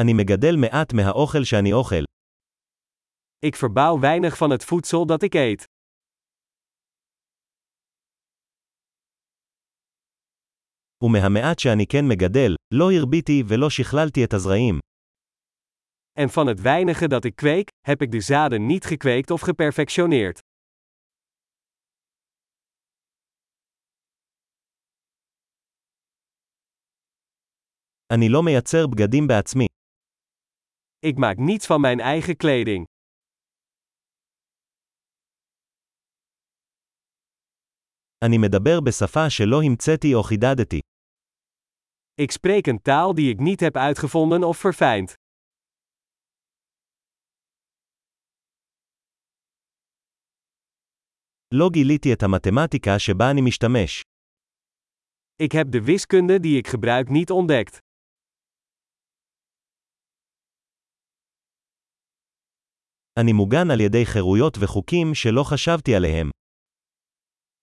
אני מגדל מעט מהאוכל שאני אוכל. Ik verbouw weinig van het voedsel dat ik eet. ומהמעט שאני כן מגדל, לא הרביתי ולא שכללתי את הזרעים. En van het weinige dat ik kweek, heb ik de zaden niet gekweekt of geperfectioneerd. אני לא מייצר בגדים בעצמי. Ik maak niets van mijn eigen kleding. אני מדבר בשפה שלא המצאתי או חידדתי. Ik spreek een taal die ik niet heb uitgevonden of verfijnd. לא גיליתי את המתמטיקה שבה אני משתמש. Ik heb de wiskunde die ik gebruik niet ontdekt. אני מוגן על ידי חירויות וחוקים שלא חשבתי עליהם.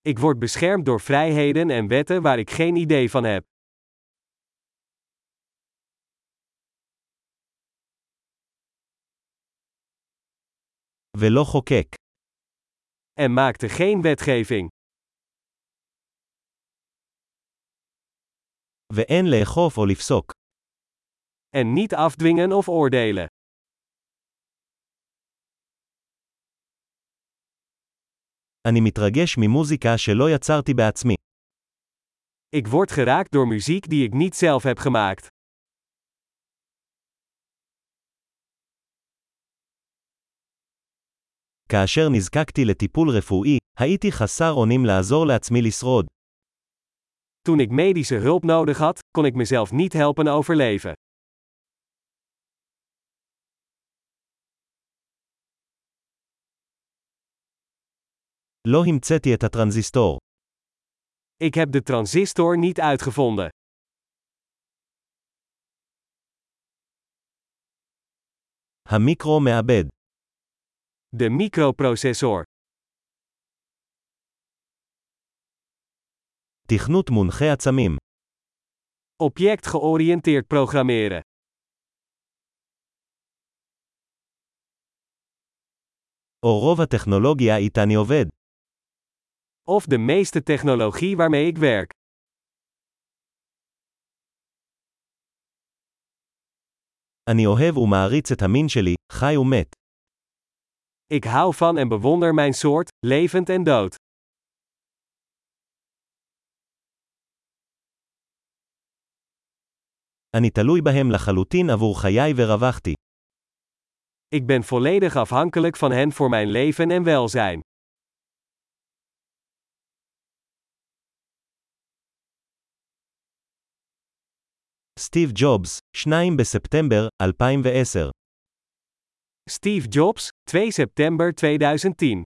Ik word beschermd door vrijheden en wetten waar ik geen idee van heb. ולא חוקק. En maakte geen wetgeving. ואין לאכוף או לפסוק. En niet afdwingen of oordelen. אני מתרגש ממוזיקה שלא יצרתי בעצמי. Ik word geraakt door muziek die ik niet zelf heb gemaakt. כאשר נזקקתי לטיפול רפואי, הייתי חסר אונים לעזור לעצמי לשרוד. Toen ik medische hulp nodig had, kon ik mezelf niet helpen overleven. לא המצאתי את הטרנזיסטור. Ik heb de transistor niet uitgevonden. המיקרו מעבד. De microprocessor. תכנות מונחה עצמים. Object georiënteerd programmeren. או רוב הטכנולוגיה איתה אני עובד. Of de meeste technologie waarmee ik werk. אני אוהב ומעריץ את המין שלי, חי ומת. Ik hou van en bewonder mijn soort, levend en dood. אני תלוי בהם לחלוטין עבור חיי ורווחתי. Ik ben volledig afhankelijk van hen voor mijn leven en welzijn. סטיב ג'ובס, 2 בספטמבר 2010 Steve Jobs, 2 september 2010